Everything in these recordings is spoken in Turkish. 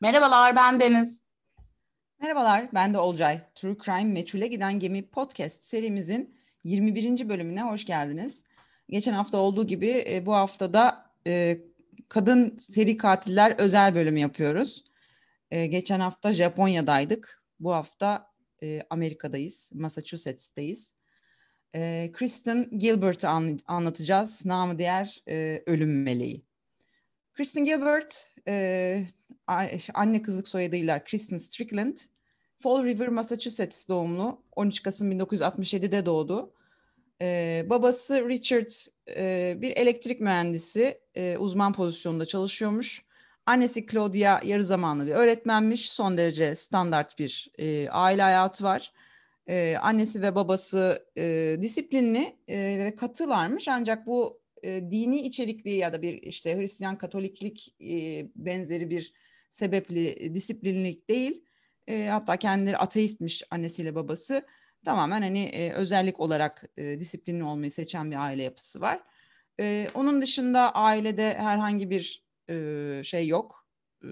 Merhabalar, ben Deniz. Merhabalar, ben de Olcay. True Crime Meçhule Giden Gemi podcast serimizin 21. bölümüne hoş geldiniz. Geçen hafta olduğu gibi e, bu haftada e, kadın seri katiller özel bölümü yapıyoruz. E, geçen hafta Japonya'daydık. Bu hafta e, Amerika'dayız, Massachusetts'teyiz. Kristen Gilbert'ı an, anlatacağız. Namı diğer ölüm meleği. Kristen Gilbert, anne kızlık soyadıyla Kristen Strickland, Fall River, Massachusetts doğumlu. 13 Kasım 1967'de doğdu. Ee, babası Richard e, bir elektrik mühendisi, e, uzman pozisyonunda çalışıyormuş. Annesi Claudia yarı zamanlı bir öğretmenmiş. Son derece standart bir e, aile hayatı var. E, annesi ve babası e, disiplinli e, ve katılarmış. Ancak bu e, dini içerikli ya da bir işte Hristiyan Katoliklik e, benzeri bir sebepli disiplinlik değil. E, hatta kendileri ateistmiş annesiyle babası. Tamamen hani e, özellik olarak e, disiplinli olmayı seçen bir aile yapısı var. E, onun dışında ailede herhangi bir e, şey yok. E,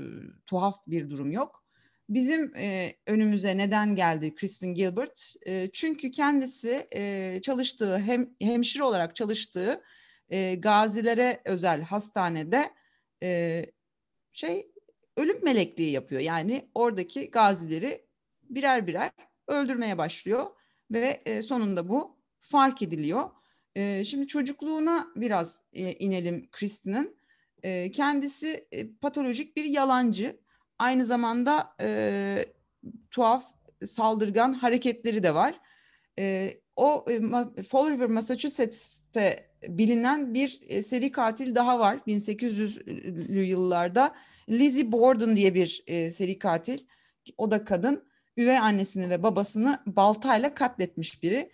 tuhaf bir durum yok. Bizim e, önümüze neden geldi Kristen Gilbert? E, çünkü kendisi e, çalıştığı hem hemşire olarak çalıştığı e, gazilere özel hastanede e, şey ölüm melekliği yapıyor. Yani oradaki gazileri birer birer öldürmeye başlıyor ve e, sonunda bu fark ediliyor. E, şimdi çocukluğuna biraz e, inelim Kristin'in. Kendisi patolojik bir yalancı. Aynı zamanda tuhaf saldırgan hareketleri de var. O e, Fall River, Massachusetts'te bilinen bir e, seri katil daha var 1800'lü yıllarda. Lizzie Borden diye bir e, seri katil. O da kadın. Üvey annesini ve babasını baltayla katletmiş biri.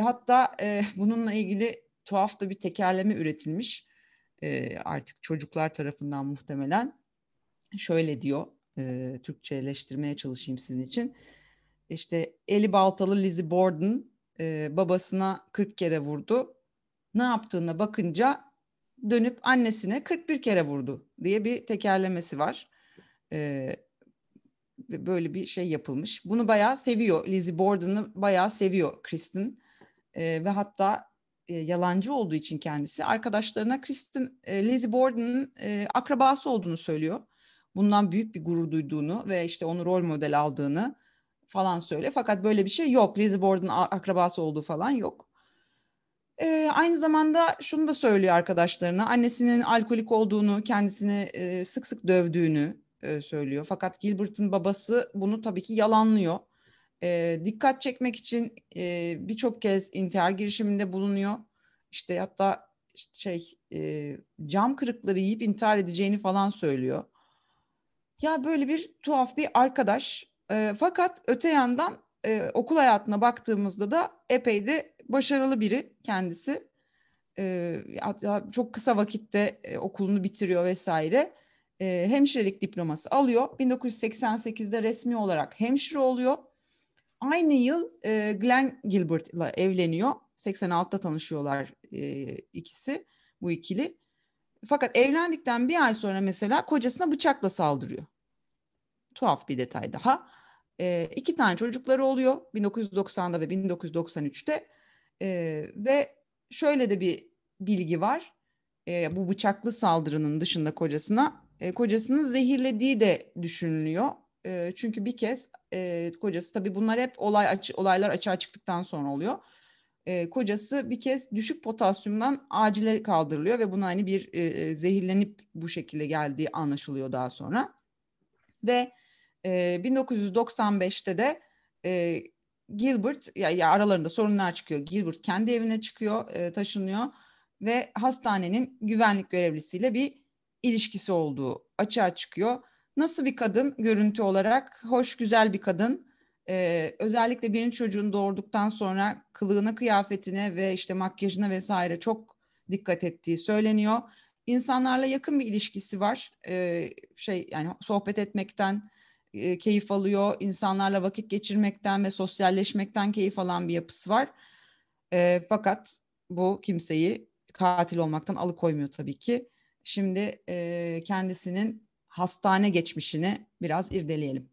Hatta bununla ilgili tuhaf da bir tekerleme üretilmiş. Artık çocuklar tarafından muhtemelen. Şöyle diyor, e, Türkçeleştirmeye çalışayım sizin için. İşte eli baltalı Lizzie Borden e, babasına 40 kere vurdu. Ne yaptığına bakınca dönüp annesine 41 kere vurdu diye bir tekerlemesi var. Ee, böyle bir şey yapılmış. Bunu bayağı seviyor. Lizzie Borden'ı bayağı seviyor Kristen. Ee, ve hatta e, yalancı olduğu için kendisi arkadaşlarına Kristen, e, Lizzie Borden'ın e, akrabası olduğunu söylüyor. Bundan büyük bir gurur duyduğunu ve işte onu rol model aldığını falan söyle. Fakat böyle bir şey yok. Lizzie Borden'ın akrabası olduğu falan yok. E, aynı zamanda şunu da söylüyor arkadaşlarına. Annesinin alkolik olduğunu, kendisini e, sık sık dövdüğünü e, söylüyor. Fakat Gilbert'ın babası bunu tabii ki yalanlıyor. E, dikkat çekmek için e, birçok kez intihar girişiminde bulunuyor. İşte hatta şey e, cam kırıkları yiyip intihar edeceğini falan söylüyor. Ya böyle bir tuhaf bir arkadaş. E, fakat öte yandan e, okul hayatına baktığımızda da epey de başarılı biri kendisi. E, çok kısa vakitte e, okulunu bitiriyor vesaire. E, hemşirelik diploması alıyor. 1988'de resmi olarak hemşire oluyor. Aynı yıl e, Glenn Gilbert ile evleniyor. 86'da tanışıyorlar e, ikisi, bu ikili. Fakat evlendikten bir ay sonra mesela kocasına bıçakla saldırıyor. Tuhaf bir detay daha. E, iki tane çocukları oluyor 1990'da ve 1993'te. E, ve şöyle de bir bilgi var. E, bu bıçaklı saldırının dışında kocasına e, kocasının zehirlediği de düşünülüyor. E, çünkü bir kez e, kocası tabii bunlar hep olay aç, olaylar açığa çıktıktan sonra oluyor. E, kocası bir kez düşük potasyumdan acile kaldırılıyor ve buna hani bir e, zehirlenip bu şekilde geldiği anlaşılıyor daha sonra. Ve e, 1995'te de e, Gilbert ya, ya aralarında sorunlar çıkıyor. Gilbert kendi evine çıkıyor, e, taşınıyor ve hastanenin güvenlik görevlisiyle bir ilişkisi olduğu açığa çıkıyor. Nasıl bir kadın görüntü olarak? Hoş, güzel bir kadın. Ee, özellikle birinci çocuğunu doğurduktan sonra kılığına, kıyafetine ve işte makyajına vesaire çok dikkat ettiği söyleniyor. İnsanlarla yakın bir ilişkisi var. Ee, şey yani sohbet etmekten, e, keyif alıyor. İnsanlarla vakit geçirmekten ve sosyalleşmekten keyif alan bir yapısı var. E, fakat bu kimseyi katil olmaktan alıkoymuyor tabii ki. Şimdi e, kendisinin hastane geçmişini biraz irdeleyelim.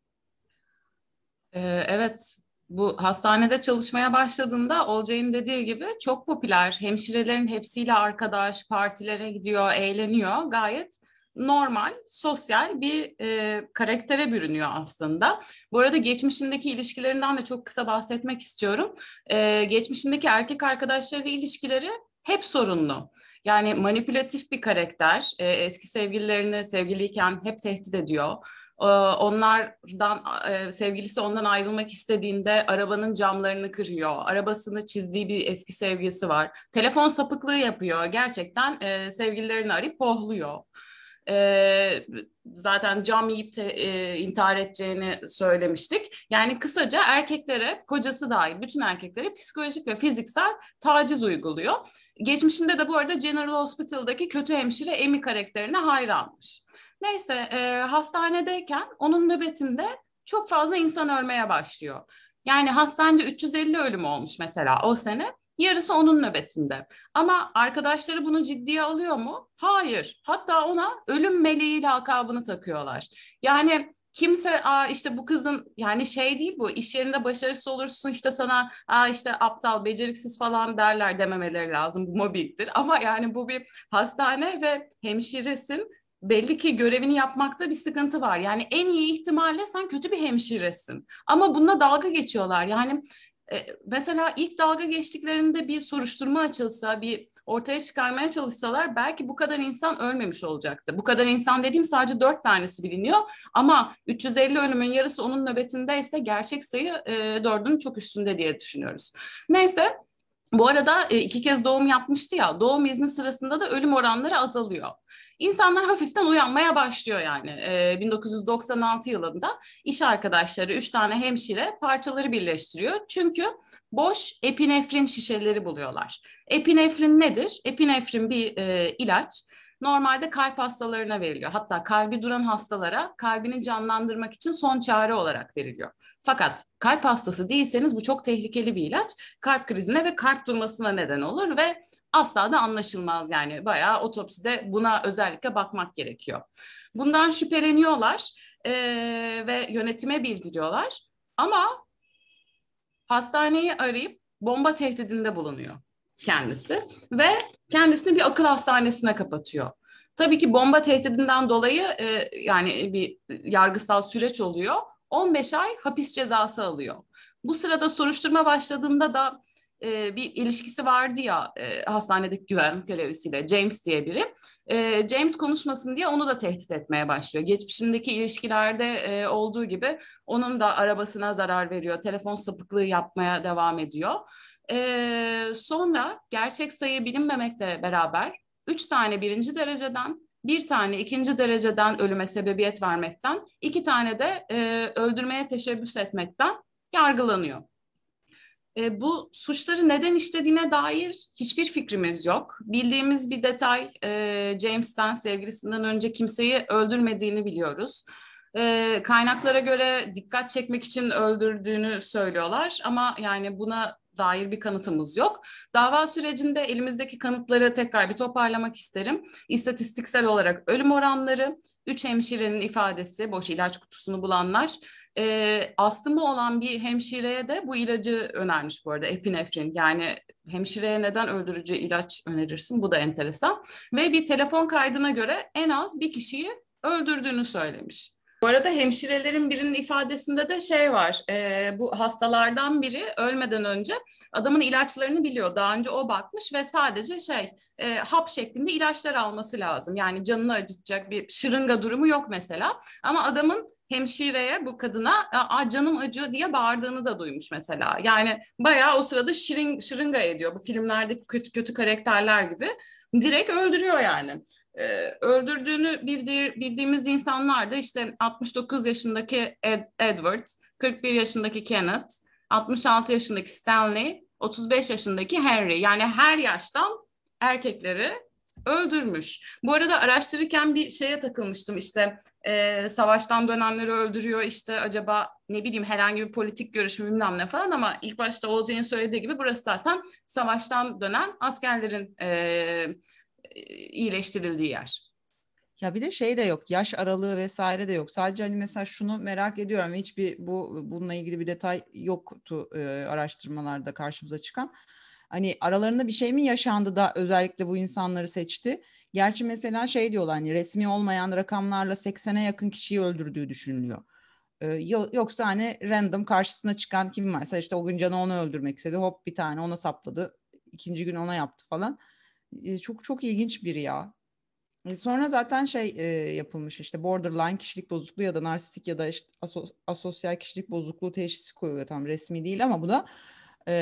Ee, evet, bu hastanede çalışmaya başladığında Olcay'ın dediği gibi çok popüler. Hemşirelerin hepsiyle arkadaş, partilere gidiyor, eğleniyor. Gayet normal, sosyal bir e, karaktere bürünüyor aslında. Bu arada geçmişindeki ilişkilerinden de çok kısa bahsetmek istiyorum. E, geçmişindeki erkek arkadaşlarıyla ilişkileri hep sorunlu. Yani manipülatif bir karakter. E, eski sevgililerini sevgiliyken hep tehdit ediyor. Onlardan e, sevgilisi ondan ayrılmak istediğinde arabanın camlarını kırıyor. Arabasını çizdiği bir eski sevgilisi var. Telefon sapıklığı yapıyor. Gerçekten e, sevgililerini arayıp pohluyor. E, zaten cam yiyip de, e, intihar edeceğini söylemiştik. Yani kısaca erkeklere, kocası dahil bütün erkeklere psikolojik ve fiziksel taciz uyguluyor. Geçmişinde de bu arada General Hospital'daki kötü hemşire Amy karakterine hayranmış. Neyse e, hastanedeyken onun nöbetinde çok fazla insan ölmeye başlıyor. Yani hastanede 350 ölüm olmuş mesela o sene. Yarısı onun nöbetinde. Ama arkadaşları bunu ciddiye alıyor mu? Hayır. Hatta ona ölüm meleği lakabını takıyorlar. Yani kimse Aa işte bu kızın yani şey değil bu iş yerinde başarısız olursun işte sana Aa işte aptal beceriksiz falan derler dememeleri lazım bu mobbingdir ama yani bu bir hastane ve hemşiresin belli ki görevini yapmakta bir sıkıntı var. Yani en iyi ihtimalle sen kötü bir hemşiresin. Ama bununla dalga geçiyorlar. Yani mesela ilk dalga geçtiklerinde bir soruşturma açılsa, bir ortaya çıkarmaya çalışsalar belki bu kadar insan ölmemiş olacaktı. Bu kadar insan dediğim sadece dört tanesi biliniyor ama 350 ölümün yarısı onun nöbetindeyse gerçek sayı e, dördün çok üstünde diye düşünüyoruz. Neyse bu arada e, iki kez doğum yapmıştı ya doğum izni sırasında da ölüm oranları azalıyor. İnsanlar hafiften uyanmaya başlıyor yani. E, 1996 yılında iş arkadaşları üç tane hemşire parçaları birleştiriyor. Çünkü boş epinefrin şişeleri buluyorlar. Epinefrin nedir? Epinefrin bir e, ilaç normalde kalp hastalarına veriliyor. Hatta kalbi duran hastalara kalbini canlandırmak için son çare olarak veriliyor. Fakat kalp hastası değilseniz bu çok tehlikeli bir ilaç. Kalp krizine ve kalp durmasına neden olur ve asla da anlaşılmaz yani bayağı otopside buna özellikle bakmak gerekiyor. Bundan şüpheleniyorlar e, ve yönetime bildiriyorlar ama hastaneyi arayıp bomba tehdidinde bulunuyor kendisi ve kendisini bir akıl hastanesine kapatıyor. Tabii ki bomba tehdidinden dolayı e, yani bir yargısal süreç oluyor. 15 ay hapis cezası alıyor. Bu sırada soruşturma başladığında da e, bir ilişkisi vardı ya e, hastanedeki güvenlik görevlisiyle James diye biri. E, James konuşmasın diye onu da tehdit etmeye başlıyor. Geçmişindeki ilişkilerde e, olduğu gibi onun da arabasına zarar veriyor. Telefon sapıklığı yapmaya devam ediyor. E, sonra gerçek sayı bilinmemekle beraber üç tane birinci dereceden bir tane ikinci dereceden ölüme sebebiyet vermekten, iki tane de e, öldürmeye teşebbüs etmekten yargılanıyor. E, bu suçları neden işlediğine dair hiçbir fikrimiz yok. Bildiğimiz bir detay e, James'ten sevgilisinden önce kimseyi öldürmediğini biliyoruz. E, kaynaklara göre dikkat çekmek için öldürdüğünü söylüyorlar ama yani buna dair bir kanıtımız yok. Dava sürecinde elimizdeki kanıtları tekrar bir toparlamak isterim. İstatistiksel olarak ölüm oranları, üç hemşirenin ifadesi, boş ilaç kutusunu bulanlar, e, astımı olan bir hemşireye de bu ilacı önermiş bu arada epinefrin. Yani hemşireye neden öldürücü ilaç önerirsin? Bu da enteresan. Ve bir telefon kaydına göre en az bir kişiyi öldürdüğünü söylemiş. Bu arada hemşirelerin birinin ifadesinde de şey var. E, bu hastalardan biri ölmeden önce adamın ilaçlarını biliyor. Daha önce o bakmış ve sadece şey e, hap şeklinde ilaçlar alması lazım. Yani canını acıtacak bir şırınga durumu yok mesela. Ama adamın hemşireye bu kadına Aa, canım acıyor diye bağırdığını da duymuş mesela. Yani bayağı o sırada şirin, şırınga ediyor. Bu filmlerdeki kötü, kötü karakterler gibi. Direkt öldürüyor yani e, öldürdüğünü bildiğimiz insanlar da işte 69 yaşındaki Ed, Edward, 41 yaşındaki Kenneth, 66 yaşındaki Stanley, 35 yaşındaki Henry. Yani her yaştan erkekleri öldürmüş. Bu arada araştırırken bir şeye takılmıştım işte e, savaştan dönenleri öldürüyor işte acaba ne bileyim herhangi bir politik görüşü bilmem ne falan ama ilk başta Olcay'ın söylediği gibi burası zaten savaştan dönen askerlerin e, iyileştirildiği yer. Ya bir de şey de yok, yaş aralığı vesaire de yok. Sadece hani mesela şunu merak ediyorum. Hiçbir bu bununla ilgili bir detay yoktu e, araştırmalarda karşımıza çıkan. Hani aralarında bir şey mi yaşandı da özellikle bu insanları seçti? Gerçi mesela şey diyorlar hani resmi olmayan rakamlarla 80'e yakın kişiyi öldürdüğü düşünülüyor. Ee, yoksa hani random karşısına çıkan kim varsa işte o gün Can'ı onu öldürmek istedi. Hop bir tane ona sapladı. İkinci gün ona yaptı falan. Ee, çok çok ilginç biri ya. Ee, sonra zaten şey e, yapılmış işte borderline kişilik bozukluğu ya da narsistik ya da işte aso asosyal kişilik bozukluğu teşhisi koyuyor. Tam resmi değil ama bu da e,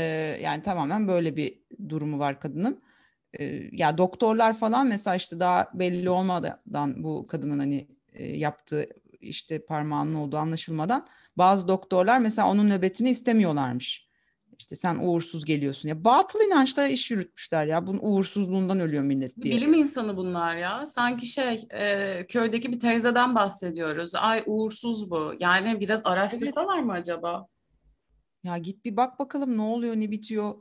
yani tamamen böyle bir durumu var kadının. E, ya doktorlar falan mesela işte daha belli olmadan bu kadının hani e, yaptığı işte parmağının olduğu anlaşılmadan bazı doktorlar mesela onun nöbetini istemiyorlarmış. İşte sen uğursuz geliyorsun. Ya batıl inançla iş yürütmüşler ya. Bunun uğursuzluğundan ölüyor millet diye. Bilim insanı bunlar ya. Sanki şey e, köydeki bir teyzeden bahsediyoruz. Ay uğursuz bu. Yani biraz araştırsalar evet. mı acaba? Ya git bir bak bakalım ne oluyor ne bitiyor.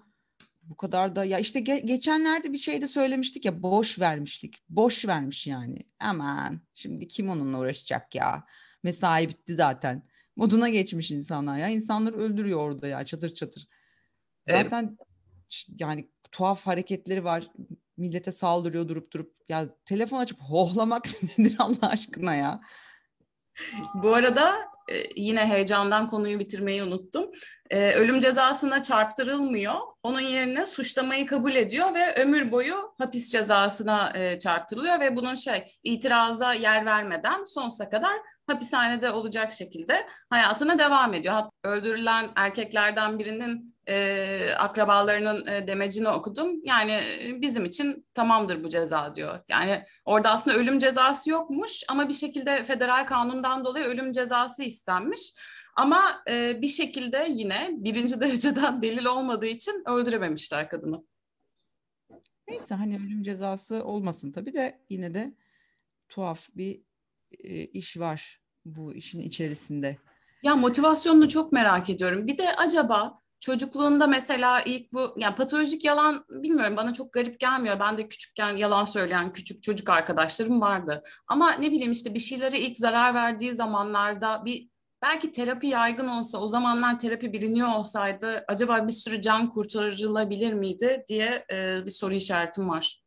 Bu kadar da ya işte ge- geçenlerde bir şey de söylemiştik ya boş vermiştik. Boş vermiş yani. Aman şimdi kim onunla uğraşacak ya? Mesai bitti zaten. Moduna geçmiş insanlar ya. İnsanları öldürüyor orada ya çatır çatır. Zaten evet. yani tuhaf hareketleri var. Millete saldırıyor durup durup. Ya telefon açıp hohlamak nedir Allah aşkına ya? Bu arada e, yine heyecandan konuyu bitirmeyi unuttum. E, ölüm cezasına çarptırılmıyor. Onun yerine suçlamayı kabul ediyor ve ömür boyu hapis cezasına e, çarptırılıyor ve bunun şey itiraza yer vermeden sonsuza kadar hapishanede olacak şekilde hayatına devam ediyor. Öldürülen erkeklerden birinin e, akrabalarının e, demecini okudum. Yani e, bizim için tamamdır bu ceza diyor. Yani orada aslında ölüm cezası yokmuş ama bir şekilde federal kanundan dolayı ölüm cezası istenmiş. Ama e, bir şekilde yine birinci dereceden delil olmadığı için öldürememişler kadını. Neyse hani ölüm cezası olmasın tabii de yine de tuhaf bir e, iş var bu işin içerisinde. Ya motivasyonunu çok merak ediyorum. Bir de acaba Çocukluğunda mesela ilk bu yani patolojik yalan bilmiyorum bana çok garip gelmiyor. Ben de küçükken yalan söyleyen küçük çocuk arkadaşlarım vardı. Ama ne bileyim işte bir şeylere ilk zarar verdiği zamanlarda bir belki terapi yaygın olsa o zamanlar terapi biliniyor olsaydı acaba bir sürü can kurtarılabilir miydi diye e, bir soru işaretim var.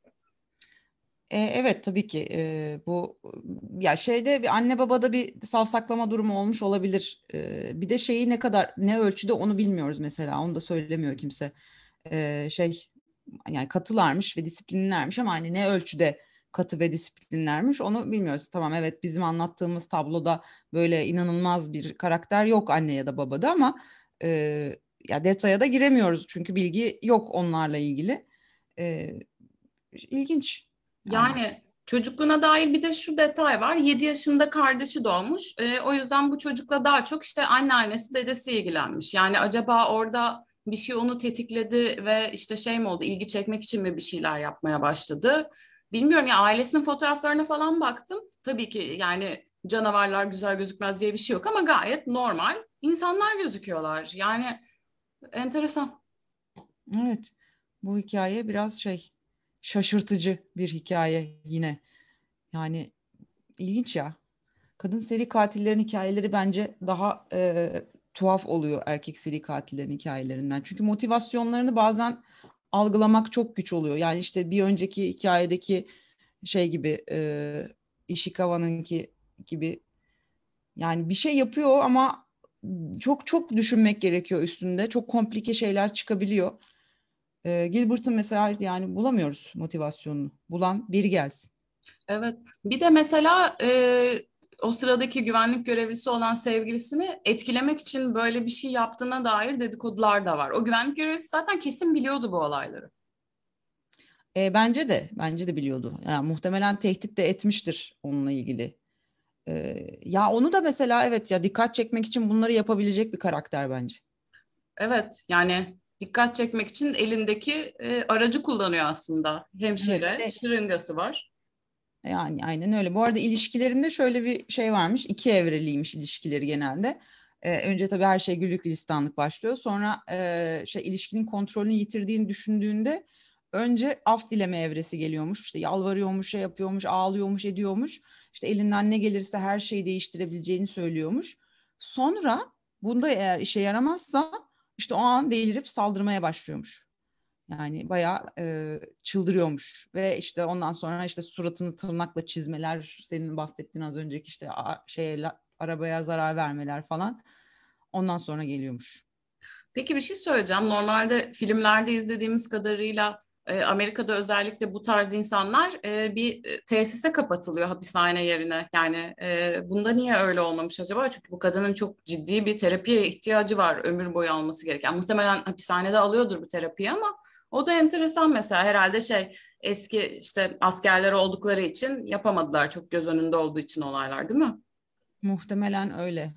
E, evet tabii ki e, bu ya şeyde bir anne babada bir savsaklama durumu olmuş olabilir. E, bir de şeyi ne kadar ne ölçüde onu bilmiyoruz mesela onu da söylemiyor kimse. E, şey yani katılarmış ve disiplinlermiş ama hani ne ölçüde katı ve disiplinlermiş onu bilmiyoruz. Tamam evet bizim anlattığımız tabloda böyle inanılmaz bir karakter yok anne ya da babada ama e, ya detaya da giremiyoruz çünkü bilgi yok onlarla ilgili. E, ilginç. Yani çocukluğuna dair bir de şu detay var. 7 yaşında kardeşi doğmuş. E, o yüzden bu çocukla daha çok işte anneannesi, dedesi ilgilenmiş. Yani acaba orada bir şey onu tetikledi ve işte şey mi oldu, ilgi çekmek için mi bir şeyler yapmaya başladı? Bilmiyorum ya ailesinin fotoğraflarına falan baktım. Tabii ki yani canavarlar güzel gözükmez diye bir şey yok ama gayet normal insanlar gözüküyorlar. Yani enteresan. Evet. Bu hikaye biraz şey şaşırtıcı bir hikaye yine. Yani ilginç ya. Kadın seri katillerin hikayeleri bence daha e, tuhaf oluyor erkek seri katillerin hikayelerinden. Çünkü motivasyonlarını bazen algılamak çok güç oluyor. Yani işte bir önceki hikayedeki şey gibi e, Ishikawa'nınki gibi yani bir şey yapıyor ama çok çok düşünmek gerekiyor üstünde. Çok komplike şeyler çıkabiliyor. E, Gilbert'ın mesela yani bulamıyoruz motivasyonunu. Bulan biri gelsin. Evet. Bir de mesela e, o sıradaki güvenlik görevlisi olan sevgilisini etkilemek için böyle bir şey yaptığına dair dedikodular da var. O güvenlik görevlisi zaten kesin biliyordu bu olayları. E, bence de, bence de biliyordu. Yani muhtemelen tehdit de etmiştir onunla ilgili. E, ya onu da mesela evet ya dikkat çekmek için bunları yapabilecek bir karakter bence. Evet, yani dikkat çekmek için elindeki e, aracı kullanıyor aslında. Hemşire, evet. şırıngası var. Yani aynen öyle. Bu arada ilişkilerinde şöyle bir şey varmış. İki evreliymiş ilişkileri genelde. Ee, önce tabii her şey güllük gülistanlık başlıyor. Sonra e, şey ilişkinin kontrolünü yitirdiğini düşündüğünde önce af dileme evresi geliyormuş. İşte yalvarıyormuş, şey yapıyormuş, ağlıyormuş, ediyormuş. İşte elinden ne gelirse her şeyi değiştirebileceğini söylüyormuş. Sonra bunda eğer işe yaramazsa işte o an delirip saldırmaya başlıyormuş. Yani bayağı e, çıldırıyormuş ve işte ondan sonra işte suratını tırnakla çizmeler, senin bahsettiğin az önceki işte şeye arabaya zarar vermeler falan ondan sonra geliyormuş. Peki bir şey söyleyeceğim. Normalde filmlerde izlediğimiz kadarıyla e, Amerika'da özellikle bu tarz insanlar e, bir e, tesise kapatılıyor hapishane yerine. Yani bunda niye öyle olmamış acaba? Çünkü bu kadının çok ciddi bir terapiye ihtiyacı var ömür boyu alması gereken. Muhtemelen hapishanede alıyordur bu terapiyi ama o da enteresan mesela herhalde şey eski işte askerler oldukları için yapamadılar çok göz önünde olduğu için olaylar değil mi? Muhtemelen öyle.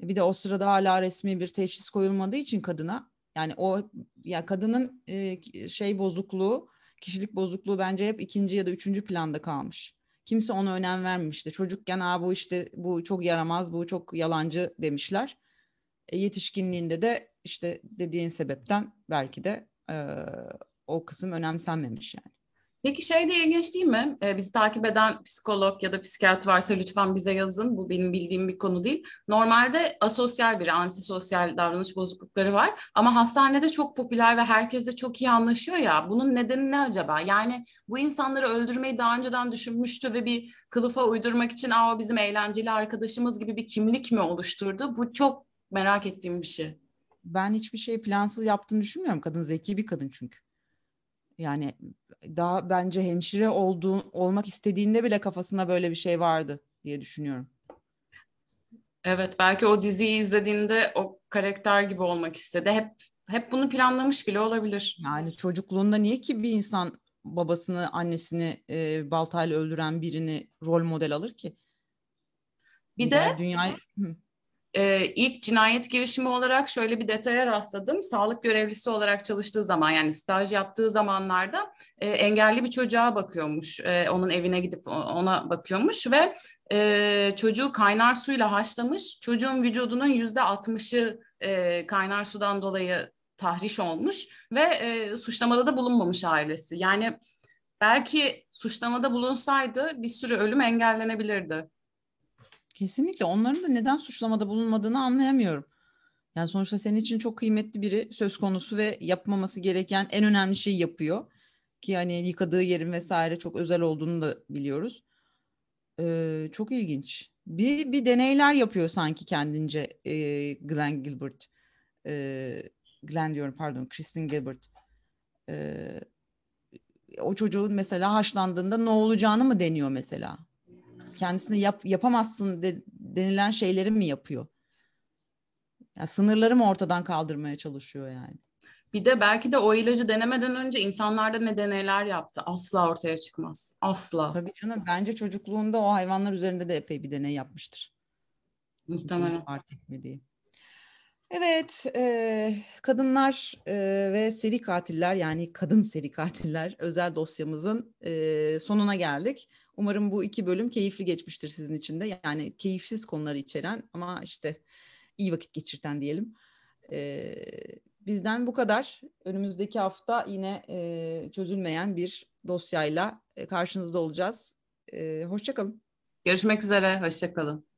Bir de o sırada hala resmi bir teşhis koyulmadığı için kadına yani o ya kadının e, şey bozukluğu, kişilik bozukluğu bence hep ikinci ya da üçüncü planda kalmış. Kimse ona önem vermemişti. Çocukken Aa, bu işte bu çok yaramaz, bu çok yalancı demişler. E, yetişkinliğinde de işte dediğin sebepten belki de e, o kısım önemsenmemiş yani. Peki şey de ilginç değil mi? Ee, bizi takip eden psikolog ya da psikiyatr varsa lütfen bize yazın. Bu benim bildiğim bir konu değil. Normalde asosyal biri, antisosyal davranış bozuklukları var. Ama hastanede çok popüler ve herkesle çok iyi anlaşıyor ya. Bunun nedeni ne acaba? Yani bu insanları öldürmeyi daha önceden düşünmüştü ve bir kılıfa uydurmak için Aa, bizim eğlenceli arkadaşımız gibi bir kimlik mi oluşturdu? Bu çok merak ettiğim bir şey. Ben hiçbir şey plansız yaptığını düşünmüyorum. Kadın zeki bir kadın çünkü. Yani daha bence hemşire olduğu olmak istediğinde bile kafasında böyle bir şey vardı diye düşünüyorum. Evet belki o diziyi izlediğinde o karakter gibi olmak istedi. Hep hep bunu planlamış bile olabilir. Yani çocukluğunda niye ki bir insan babasını, annesini e, baltayla öldüren birini rol model alır ki? Bir, bir de dünya e, ilk cinayet girişimi olarak şöyle bir detaya rastladım. Sağlık görevlisi olarak çalıştığı zaman yani staj yaptığı zamanlarda e, engelli bir çocuğa bakıyormuş. E, onun evine gidip ona bakıyormuş ve e, çocuğu kaynar suyla haşlamış. Çocuğun vücudunun yüzde altmışı e, kaynar sudan dolayı tahriş olmuş ve e, suçlamada da bulunmamış ailesi. Yani belki suçlamada bulunsaydı bir sürü ölüm engellenebilirdi. Kesinlikle onların da neden suçlamada bulunmadığını anlayamıyorum. Yani sonuçta senin için çok kıymetli biri söz konusu ve yapmaması gereken en önemli şeyi yapıyor. Ki hani yıkadığı yerin vesaire çok özel olduğunu da biliyoruz. Ee, çok ilginç. Bir, bir deneyler yapıyor sanki kendince e, Glenn Gilbert. E, Glenn diyorum pardon, Kristen Gilbert. E, o çocuğun mesela haşlandığında ne olacağını mı deniyor mesela? Kendisini yap, yapamazsın de, denilen şeyleri mi yapıyor? Ya sınırları mı ortadan kaldırmaya çalışıyor yani? Bir de belki de o ilacı denemeden önce insanlarda ne deneyler yaptı. Asla ortaya çıkmaz. Asla. Tabii canım. Bence çocukluğunda o hayvanlar üzerinde de epey bir deney yapmıştır. Muhtemelen. Fark etmediği. Evet, e, kadınlar e, ve seri katiller yani kadın seri katiller özel dosyamızın e, sonuna geldik. Umarım bu iki bölüm keyifli geçmiştir sizin için de. Yani keyifsiz konuları içeren ama işte iyi vakit geçirten diyelim. E, bizden bu kadar. Önümüzdeki hafta yine e, çözülmeyen bir dosyayla e, karşınızda olacağız. E, Hoşçakalın. Görüşmek üzere, hoşçakalın.